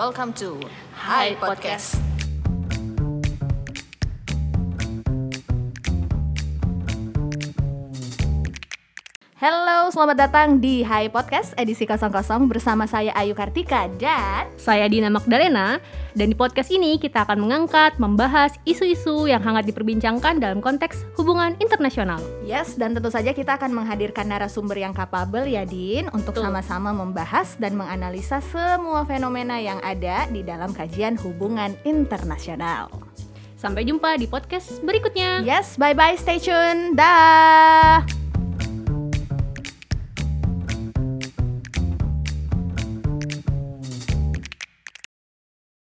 Welcome to Hi Podcast. Halo, selamat datang di Hai Podcast edisi 00 bersama saya Ayu Kartika dan Saya Dina Magdalena dan di podcast ini kita akan mengangkat, membahas isu-isu yang hangat diperbincangkan dalam konteks hubungan internasional. Yes, dan tentu saja kita akan menghadirkan narasumber yang kapabel ya Din untuk sama-sama membahas dan menganalisa semua fenomena yang ada di dalam kajian hubungan internasional. Sampai jumpa di podcast berikutnya. Yes, bye-bye, stay tune. Dah.